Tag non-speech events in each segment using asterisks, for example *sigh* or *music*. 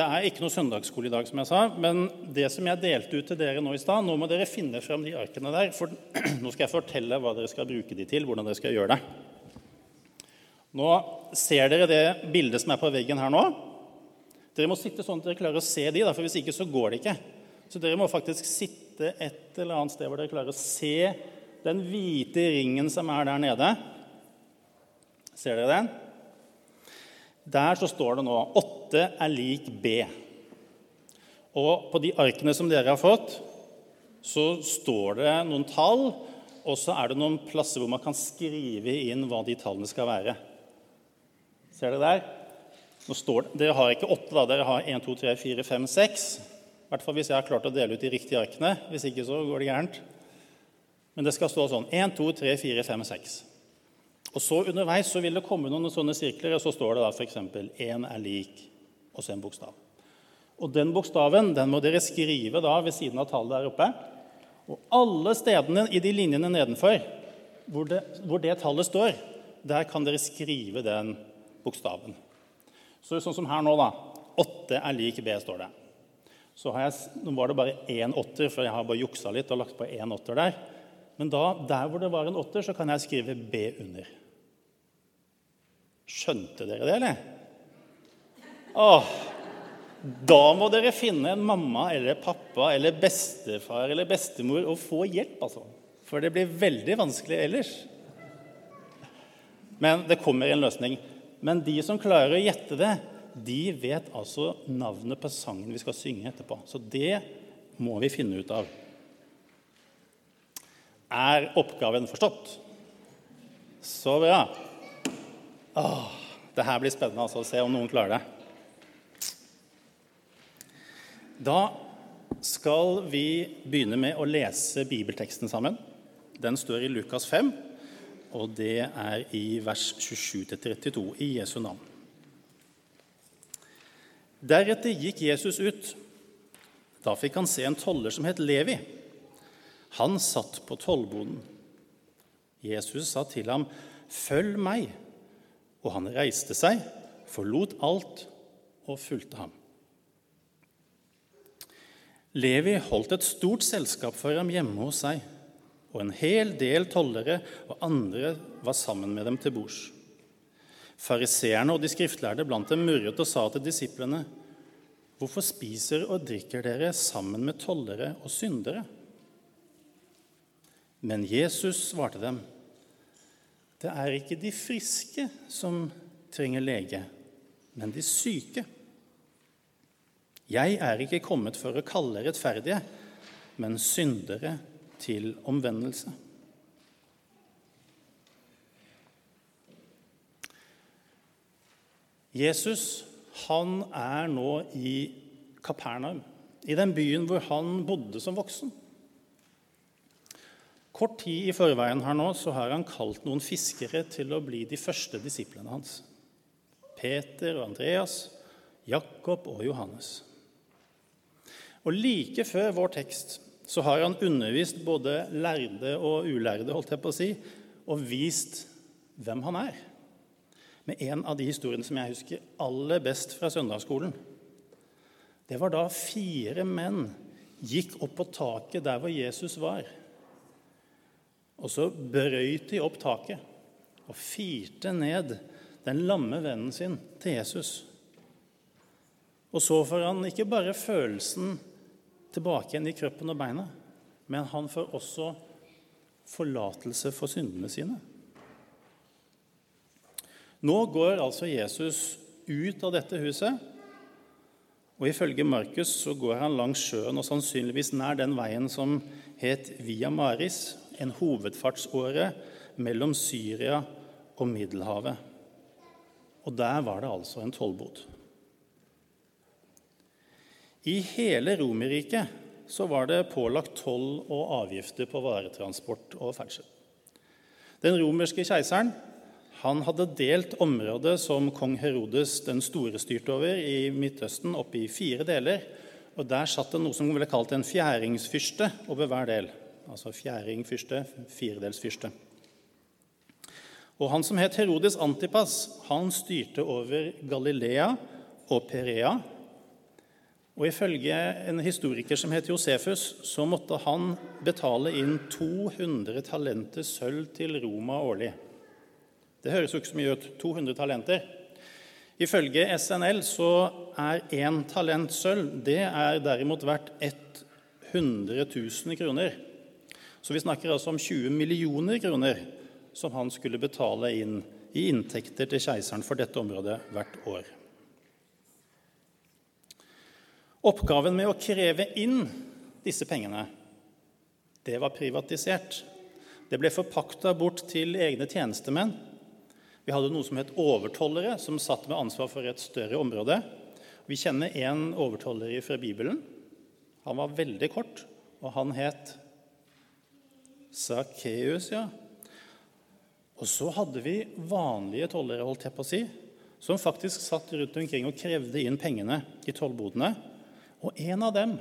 Det er ikke noe søndagsskole i dag, som jeg sa, men det som jeg delte ut til dere nå i stad Nå må dere finne fram de arkene der, for *clears throat* nå skal jeg fortelle hva dere skal bruke de til, hvordan dere skal gjøre det. Nå ser dere det bildet som er på veggen her nå. Dere må sitte sånn at dere klarer å se de, for hvis ikke så går det ikke. Så dere må faktisk sitte et eller annet sted hvor dere klarer å se den hvite ringen som er der nede. Ser dere den? Der så står det nå 8 er lik B. Og på de arkene som dere har fått, så står det noen tall, og så er det noen plasser hvor man kan skrive inn hva de tallene skal være. Ser dere der? Det, dere har ikke åtte, da. Dere har 1, 2, 3, 4, 5, 6. I hvert fall hvis jeg har klart å dele ut de riktige arkene. Hvis ikke så går det gærent. Men det skal stå sånn 1, 2, 3, 4, 5, 6. Og så Underveis så vil det komme noen sånne sirkler, og så står det da f.eks. 1 er lik, og så en bokstav. Og Den bokstaven den må dere skrive da ved siden av tallet der oppe. Og alle stedene i de linjene nedenfor hvor det, hvor det tallet står, der kan dere skrive den bokstaven. Så sånn som her nå, da. 8 er lik B, står det. Så jeg, nå var det bare én åtter, for jeg har bare juksa litt og lagt på én åtter der. Men da, der hvor det var en åtter, så kan jeg skrive B under. Skjønte dere det, eller? Åh, da må dere finne en mamma eller pappa eller bestefar eller bestemor og få hjelp, altså. For det blir veldig vanskelig ellers. Men det kommer en løsning. Men de som klarer å gjette det, de vet altså navnet på sangen vi skal synge etterpå. Så det må vi finne ut av. Er oppgaven forstått? Så bra. Åh, det her blir spennende altså, å se om noen klarer det. Da skal vi begynne med å lese bibelteksten sammen. Den står i Lukas 5, og det er i vers 27-32 i Jesu navn. Deretter gikk Jesus ut. Da fikk han se en toller som het Levi. Han satt på tollboden. Jesus sa til ham, 'Følg meg.' Og han reiste seg, forlot alt og fulgte ham. Levi holdt et stort selskap for ham hjemme hos seg, og en hel del tollere og andre var sammen med dem til bords. Fariseerne og de skriftlærde blant dem murret og sa til disiplene.: Hvorfor spiser og drikker dere sammen med tollere og syndere? Men Jesus svarte dem. Det er ikke de friske som trenger lege, men de syke. Jeg er ikke kommet for å kalle rettferdige, men syndere til omvendelse. Jesus han er nå i Kapernaum, i den byen hvor han bodde som voksen. Kort tid i forveien her nå så har han kalt noen fiskere til å bli de første disiplene hans. Peter og Andreas, Jakob og Johannes. Og Like før vår tekst så har han undervist både lærde og ulærde holdt jeg på å si, og vist hvem han er. Med en av de historiene som jeg husker aller best fra søndagsskolen. Det var da fire menn gikk opp på taket der hvor Jesus var og så brøyt de opp taket og firte ned den lamme vennen sin til Jesus. Og så får han ikke bare følelsen tilbake igjen i kroppen og beina, men han får også forlatelse for syndene sine. Nå går altså Jesus ut av dette huset, og ifølge Markus så går han langs sjøen og sannsynligvis nær den veien som het Via Maris, en hovedfartsåre mellom Syria og Middelhavet. Og der var det altså en tollbod. I hele Romerriket var det pålagt toll og avgifter på varetransport og ferdsel. Den romerske keiseren han hadde delt området som kong Herodes den store styrte over i Midtøsten, opp i fire deler. og Der satt det noe som ble kalt en fjæringsfyrste over hver del altså fjæringfyrste, firedelsfyrste. Og Han som het Herodes Antipas, han styrte over Galilea og Perea, Og Ifølge en historiker som heter Josefus, så måtte han betale inn 200 talenter sølv til Roma årlig. Det høres jo ikke så mye ut. 200 talenter. Ifølge SNL så er én talent sølv det er derimot verdt 100 000 kroner. Så vi snakker altså om 20 millioner kroner som han skulle betale inn i inntekter til keiseren for dette området hvert år. Oppgaven med å kreve inn disse pengene, det var privatisert. Det ble forpakta bort til egne tjenestemenn. Vi hadde noe som het overtollere, som satt med ansvar for et større område. Vi kjenner én overtoller fra Bibelen. Han var veldig kort, og han het Sakkeus, ja. Og så hadde vi vanlige tollere, holdt jeg på å si, som faktisk satt rundt omkring og krevde inn pengene i tollbodene. Og en av dem,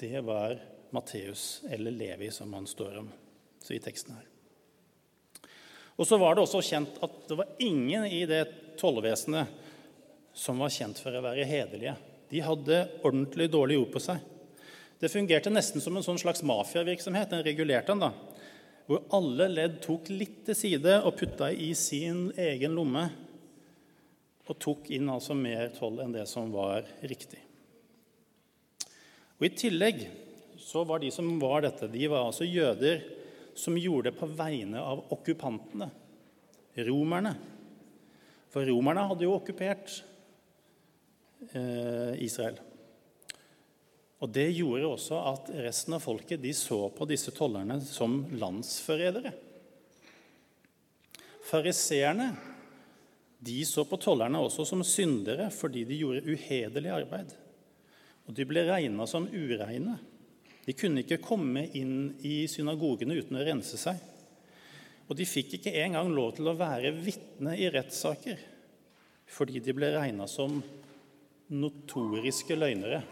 det var Matteus, eller Levi, som han står om i teksten her. Og så var det også kjent at det var ingen i det tollvesenet som var kjent for å være hederlige. De hadde ordentlig dårlig ord på seg. Det fungerte nesten som en sånn slags mafiavirksomhet. Den regulerte den, da hvor alle ledd tok litt til side og putta i sin egen lomme og tok inn altså mer toll enn det som var riktig. Og I tillegg så var de som var dette, de var altså jøder som gjorde det på vegne av okkupantene, romerne. For romerne hadde jo okkupert eh, Israel. Og Det gjorde også at resten av folket de så på disse tollerne som landsforrædere. Fariseerne så på tollerne også som syndere fordi de gjorde uhederlig arbeid. Og De ble regna som ureine. De kunne ikke komme inn i synagogene uten å rense seg. Og de fikk ikke engang lov til å være vitne i rettssaker fordi de ble regna som notoriske løgnere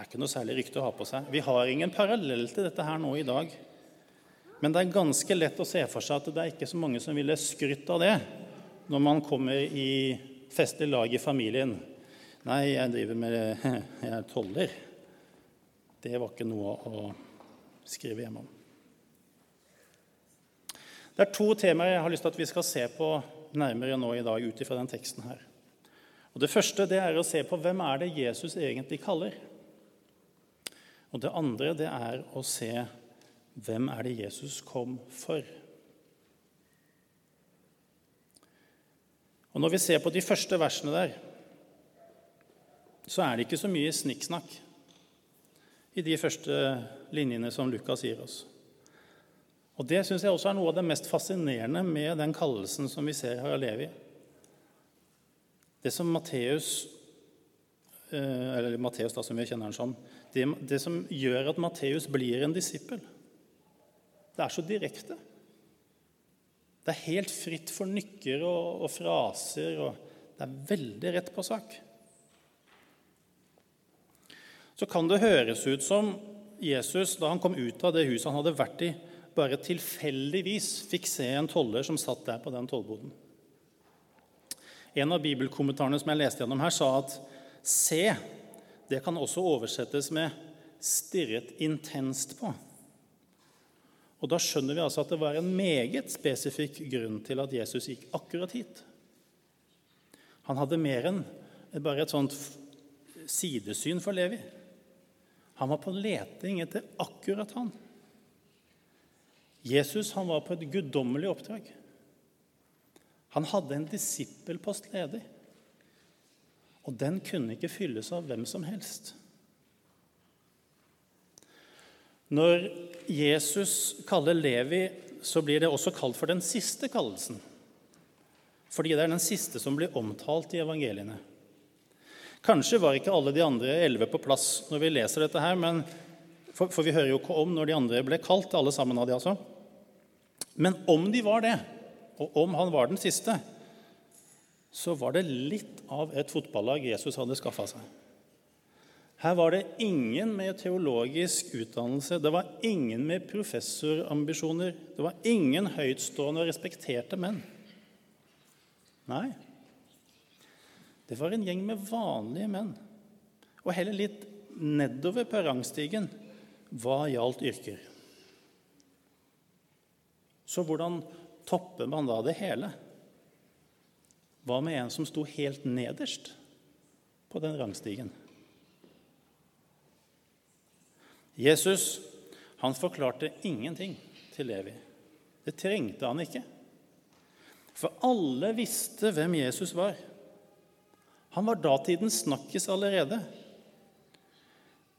er ikke noe særlig rykte å ha på seg. Vi har ingen parallell til dette her nå i dag. Men det er ganske lett å se for seg at det er ikke så mange som ville skrytt av det når man kommer i festlig lag i familien. Nei, jeg driver med *laughs* Jeg er toller. Det var ikke noe å skrive hjemme om. Det er to temaer jeg har lyst til at vi skal se på nærmere nå i dag ut ifra den teksten her. Og Det første det er å se på hvem er det Jesus egentlig kaller. Og det andre det er å se hvem er det Jesus kom for. Og Når vi ser på de første versene der, så er det ikke så mye snikksnakk i de første linjene som Lukas gir oss. Og Det syns jeg også er noe av det mest fascinerende med den kallelsen som vi ser her av Levi. Det som Matteus, eh, eller Matteus da, som vi kjenner han som, det, det som gjør at Matteus blir en disippel. Det er så direkte. Det er helt fritt for nykker og, og fraser, og det er veldig rett på sak. Så kan det høres ut som Jesus, da han kom ut av det huset han hadde vært i, bare tilfeldigvis fikk se en toller som satt der på den tollboden. En av bibelkommentarene som jeg leste gjennom her, sa at se, det kan også oversettes med 'stirret intenst på'. Og Da skjønner vi altså at det var en meget spesifikk grunn til at Jesus gikk akkurat hit. Han hadde mer enn bare et sånt sidesyn for Levi. Han var på leting etter akkurat han. Jesus han var på et guddommelig oppdrag. Han hadde en disippelpost ledig. Og den kunne ikke fylles av hvem som helst. Når Jesus kaller Levi, så blir det også kalt for den siste kallelsen. Fordi det er den siste som blir omtalt i evangeliene. Kanskje var ikke alle de andre elleve på plass når vi leser dette her, men, for, for, vi hører jo ikke om når de andre ble kalt, alle sammen av de altså. Men om de var det, og om han var den siste, så var det litt av et fotballag Jesus hadde skaffa seg. Her var det ingen med teologisk utdannelse, det var ingen med professorambisjoner. Det var ingen høytstående og respekterte menn. Nei. Det var en gjeng med vanlige menn. Og heller litt nedover på rangstigen hva gjaldt yrker. Så hvordan topper man da det hele? Hva med en som sto helt nederst på den rangstigen? Jesus han forklarte ingenting til Levi. Det trengte han ikke. For alle visste hvem Jesus var. Han var datidens snakkis allerede.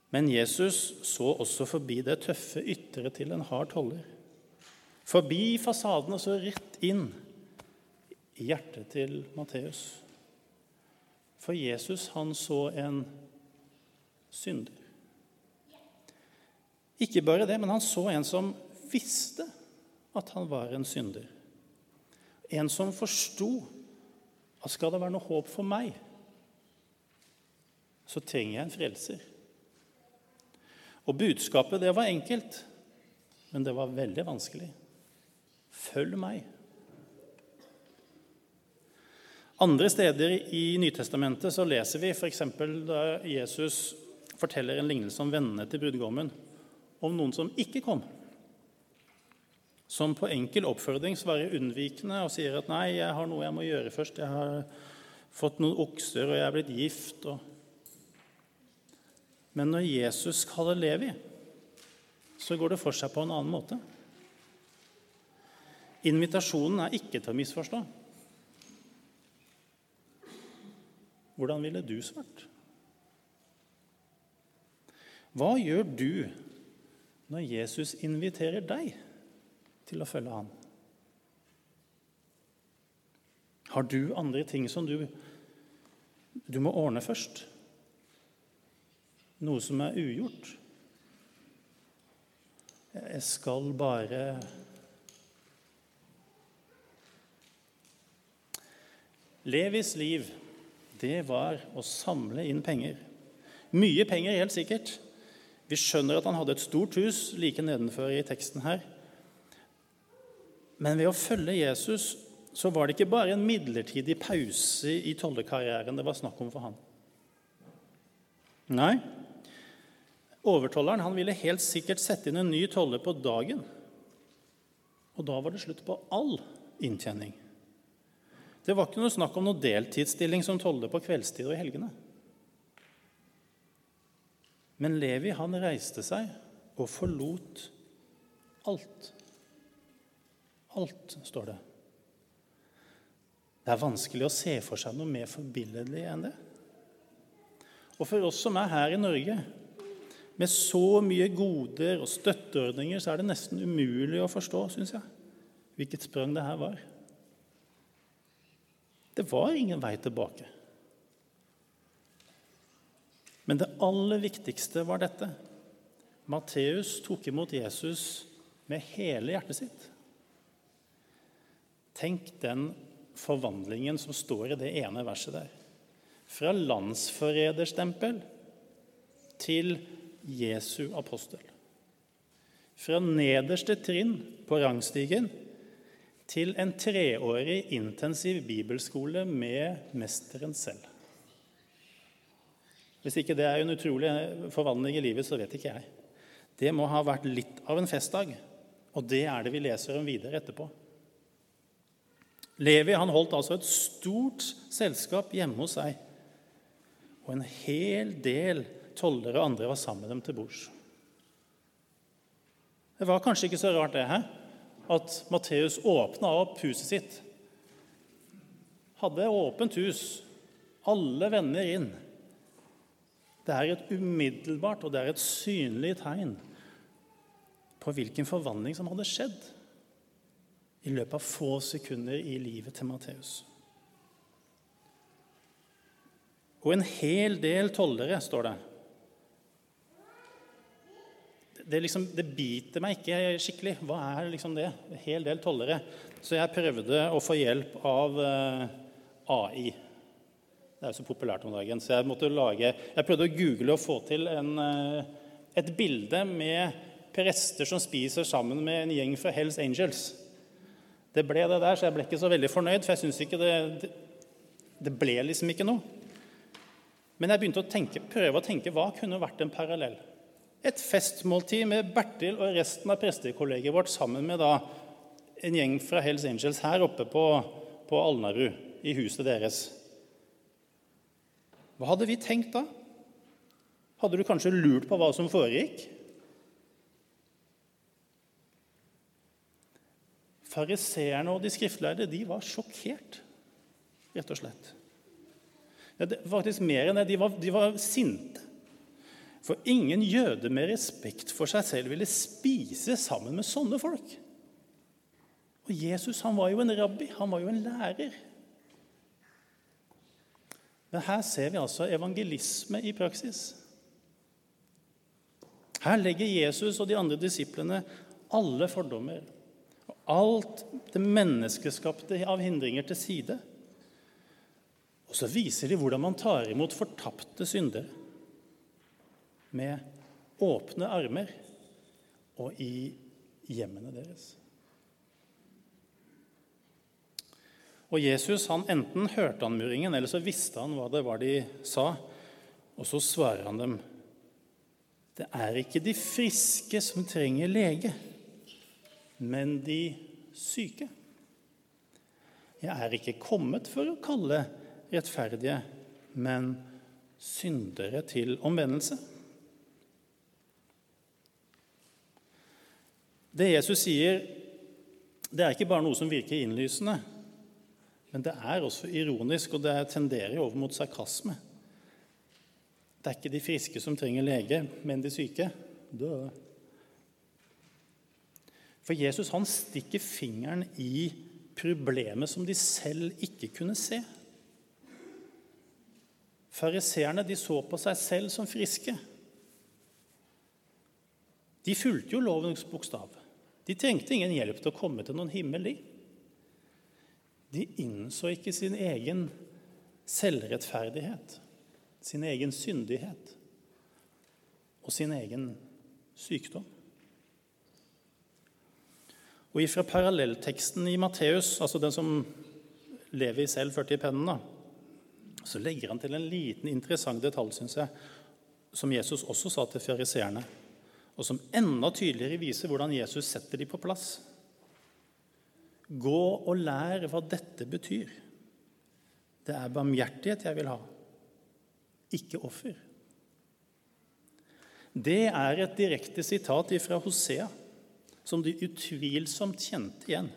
Men Jesus så også forbi det tøffe ytre til en hard toller. Forbi fasaden og så rett inn hjertet til Matteus. For Jesus, han så en synder. Ikke bare det, men han så en som visste at han var en synder. En som forsto at skal det være noe håp for meg, så trenger jeg en frelser. Og budskapet, det var enkelt, men det var veldig vanskelig. Følg meg. Andre steder i Nytestamentet så leser vi f.eks. da Jesus forteller en lignelse om vennene til brudgommen om noen som ikke kom. Som på enkel oppfordring svarer unnvikende og sier at 'nei, jeg har noe jeg må gjøre først'. 'Jeg har fått noen okser, og jeg er blitt gift.' Og... Men når Jesus kaller Levi, så går det for seg på en annen måte. Invitasjonen er ikke til å misforstå. Hvordan ville du svart? Hva gjør du når Jesus inviterer deg til å følge ham? Har du andre ting som du, du må ordne først? Noe som er ugjort? Jeg skal bare Levis liv, det var å samle inn penger. Mye penger, helt sikkert. Vi skjønner at han hadde et stort hus like nedenfor i teksten her. Men ved å følge Jesus så var det ikke bare en midlertidig pause i tollekarrieren det var snakk om for han. Nei, overtolleren han ville helt sikkert sette inn en ny toller på dagen. Og da var det slutt på all inntjening. Det var ikke noe snakk om noe deltidsstilling som toller på kveldstid og i helgene. Men Levi han reiste seg og forlot alt. Alt, står det. Det er vanskelig å se for seg noe mer forbilledlig enn det. Og for oss som er her i Norge, med så mye goder og støtteordninger, så er det nesten umulig å forstå, syns jeg, hvilket sprang det her var. Det var ingen vei tilbake. Men det aller viktigste var dette. Matteus tok imot Jesus med hele hjertet sitt. Tenk den forvandlingen som står i det ene verset der. Fra landsforræderstempel til Jesu apostel. Fra nederste trinn på rangstigen til en treårig intensiv bibelskole med mesteren selv. Hvis ikke det er en utrolig forvandling i livet, så vet ikke jeg. Det må ha vært litt av en festdag, og det er det vi leser om videre etterpå. Levi han holdt altså et stort selskap hjemme hos seg, og en hel del tollere og andre var sammen med dem til bords. Det var kanskje ikke så rart det her, at Matteus åpna opp huset sitt. Hadde åpent hus, alle venner inn. Det er et umiddelbart og det er et synlig tegn på hvilken forvandling som hadde skjedd i løpet av få sekunder i livet til Matteus. Og en hel del tollere, står det. Det, liksom, det, biter meg ikke skikkelig. Hva er liksom det? En hel del tollere. Så jeg prøvde å få hjelp av eh, AI. Det er jo så populært om dagen. Så jeg lage Jeg prøvde å google og få til en, eh, et bilde med prester som spiser sammen med en gjeng fra Hells Angels. Det ble det der, så jeg ble ikke så veldig fornøyd, for jeg syns ikke det, det, det ble liksom ikke noe. Men jeg begynte å tenke, prøve å tenke hva kunne vært en parallell. Et festmåltid med Bertil og resten av prestekollegiet vårt sammen med da en gjeng fra Hells Angels her oppe på, på Alnarud, i huset deres. Hva hadde vi tenkt da? Hadde du kanskje lurt på hva som foregikk? Fariseerne og de skriftlærde de var sjokkert, rett og slett. Ja, det, faktisk mer enn det. De var, de var sinte. For ingen jøde med respekt for seg selv ville spise sammen med sånne folk. Og Jesus han var jo en rabbi, han var jo en lærer. Men her ser vi altså evangelisme i praksis. Her legger Jesus og de andre disiplene alle fordommer alt det menneskeskapte av hindringer til side. Og så viser de hvordan man tar imot fortapte syndere med åpne armer og i hjemmene deres. Og Jesus han enten hørte han murringen, eller så visste han hva det var de sa. Og så svarer han dem det er ikke de friske som trenger lege, men de syke. Jeg er ikke kommet for å kalle rettferdige, men syndere til omvendelse. Det Jesus sier, det er ikke bare noe som virker innlysende, men det er også ironisk, og det tenderer over mot sarkasme. Det er ikke de friske som trenger lege, men de syke. Døde. For Jesus han stikker fingeren i problemet som de selv ikke kunne se. Fariseerne så på seg selv som friske. De fulgte jo lovens bokstav. De trengte ingen hjelp til å komme til noen himmel, de. De innså ikke sin egen selvrettferdighet, sin egen syndighet og sin egen sykdom. Og ifra parallellteksten i Matteus, altså den som Levi selv førte i pennen, da, så legger han til en liten interessant detalj, syns jeg, som Jesus også sa til fariseerne, og som enda tydeligere viser hvordan Jesus setter dem på plass. Gå og lær hva dette betyr. Det er barmhjertighet jeg vil ha, ikke offer. Det er et direkte sitat fra Hosea som de utvilsomt kjente igjen.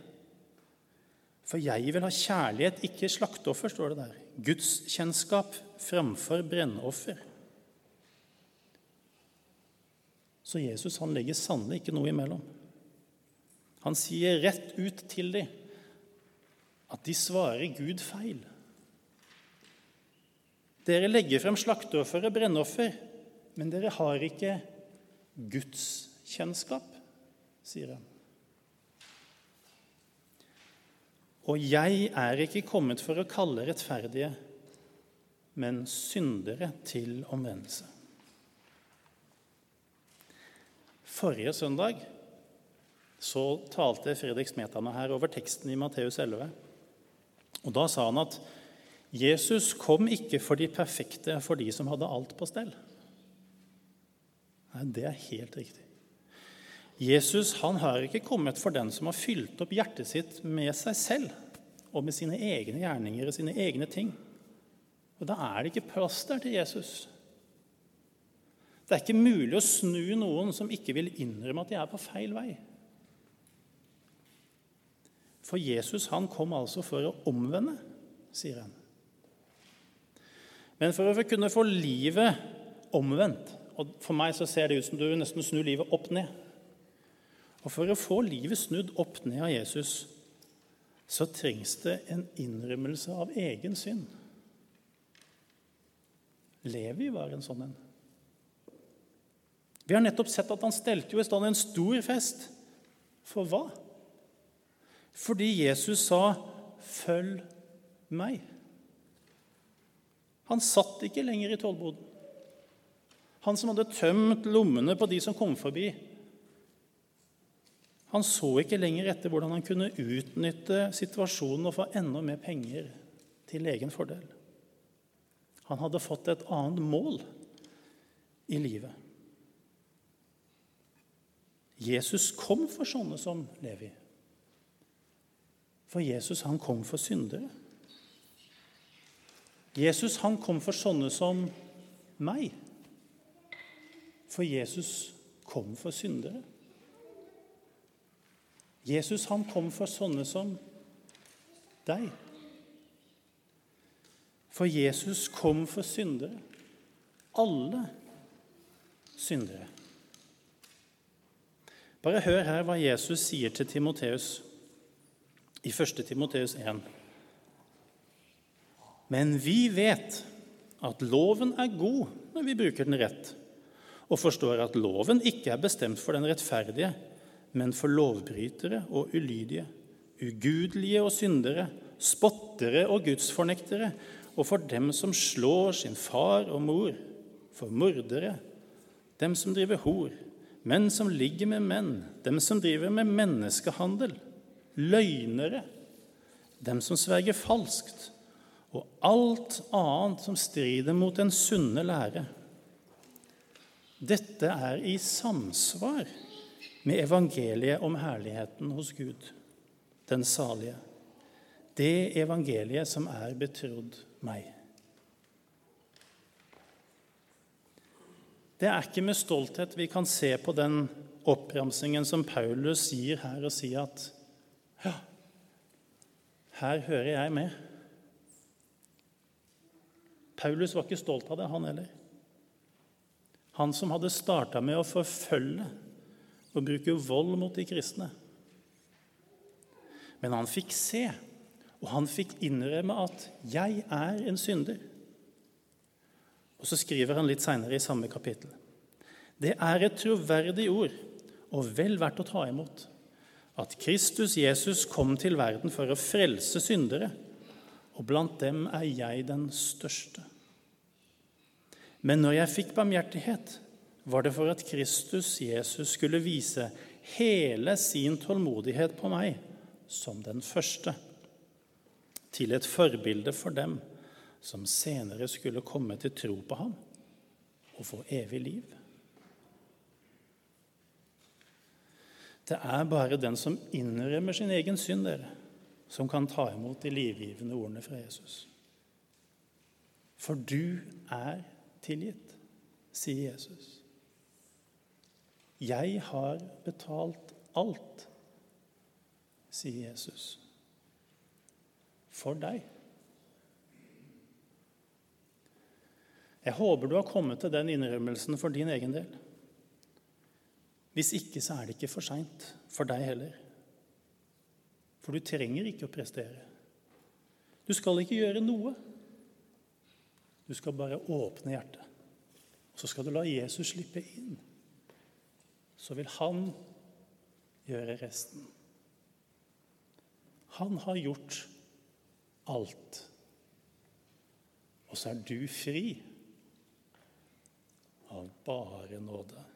For jeg vil ha kjærlighet, ikke slakteoffer, står det der. Gudskjennskap framfor brennoffer. Så Jesus han legger sannelig ikke noe imellom. Han sier rett ut til dem at de svarer Gud feil. Dere legger frem slakteoffer og brennoffer, men dere har ikke Guds kjennskap sier han. Og jeg er ikke kommet for å kalle rettferdige, men syndere til omvendelse. Forrige søndag så talte Fredrik Smetana her over teksten i Matteus 11. Og Da sa han at Jesus kom ikke for de perfekte, for de som hadde alt på stell. Nei, Det er helt riktig. Jesus han har ikke kommet for den som har fylt opp hjertet sitt med seg selv og med sine egne gjerninger og sine egne ting. Og Da er det ikke plass der til Jesus. Det er ikke mulig å snu noen som ikke vil innrømme at de er på feil vei. For Jesus han kom altså for å omvende, sier han. Men for å kunne få livet omvendt og For meg så ser det ut som du nesten snur livet opp ned. Og For å få livet snudd opp ned av Jesus så trengs det en innrømmelse av egen synd. Levi var en sånn en. Vi har nettopp sett at han stelte jo i stand en stor fest. For hva? Fordi Jesus sa 'følg meg'. Han satt ikke lenger i tollboden. Han som hadde tømt lommene på de som kom forbi, han så ikke lenger etter hvordan han kunne utnytte situasjonen og få enda mer penger til egen fordel. Han hadde fått et annet mål i livet. Jesus kom for sånne som Levi. For Jesus, han kom for syndere. Jesus, han kom for sånne som meg. For Jesus kom for syndere. Jesus, han kom for sånne som deg. For Jesus kom for syndere. Alle syndere. Bare hør her hva Jesus sier til Timoteus i 1. Timoteus 1. Men vi vet at loven er god når vi bruker den rett, og forstår at loven ikke er bestemt for den rettferdige, men for lovbrytere og ulydige, ugudelige og syndere, spottere og gudsfornektere, og for dem som slår sin far og mor, for mordere, dem som driver hor, menn som ligger med menn, dem som driver med menneskehandel, løgnere, dem som sverger falskt, og alt annet som strider mot den sunne lære. Dette er i samsvar med evangeliet om herligheten hos Gud, den salige. Det evangeliet som er betrodd meg. Det er ikke med stolthet vi kan se på den oppramsingen som Paulus gir her, og si at ja, her hører jeg med. Paulus var ikke stolt av det, han heller. Han som hadde starta med å forfølge og bruke vold mot de kristne. Men han fikk se, og han fikk innrømme at 'jeg er en synder'. Og så skriver han litt seinere i samme kapittel. Det er et troverdig ord og vel verdt å ta imot at Kristus Jesus kom til verden for å frelse syndere, og blant dem er jeg den største. Men når jeg fikk barmhjertighet, var det for at Kristus Jesus skulle vise hele sin tålmodighet på meg som den første, til et forbilde for dem som senere skulle komme til tro på ham og få evig liv. Det er bare den som innrømmer sin egen synd, dere, som kan ta imot de livgivende ordene fra Jesus. For du er tilgitt, sier Jesus. Jeg har betalt alt, sier Jesus, for deg. Jeg håper du har kommet til den innrømmelsen for din egen del. Hvis ikke, så er det ikke for seint for deg heller. For du trenger ikke å prestere. Du skal ikke gjøre noe. Du skal bare åpne hjertet. Så skal du la Jesus slippe inn. Så vil han gjøre resten. Han har gjort alt. Og så er du fri av bare nåde.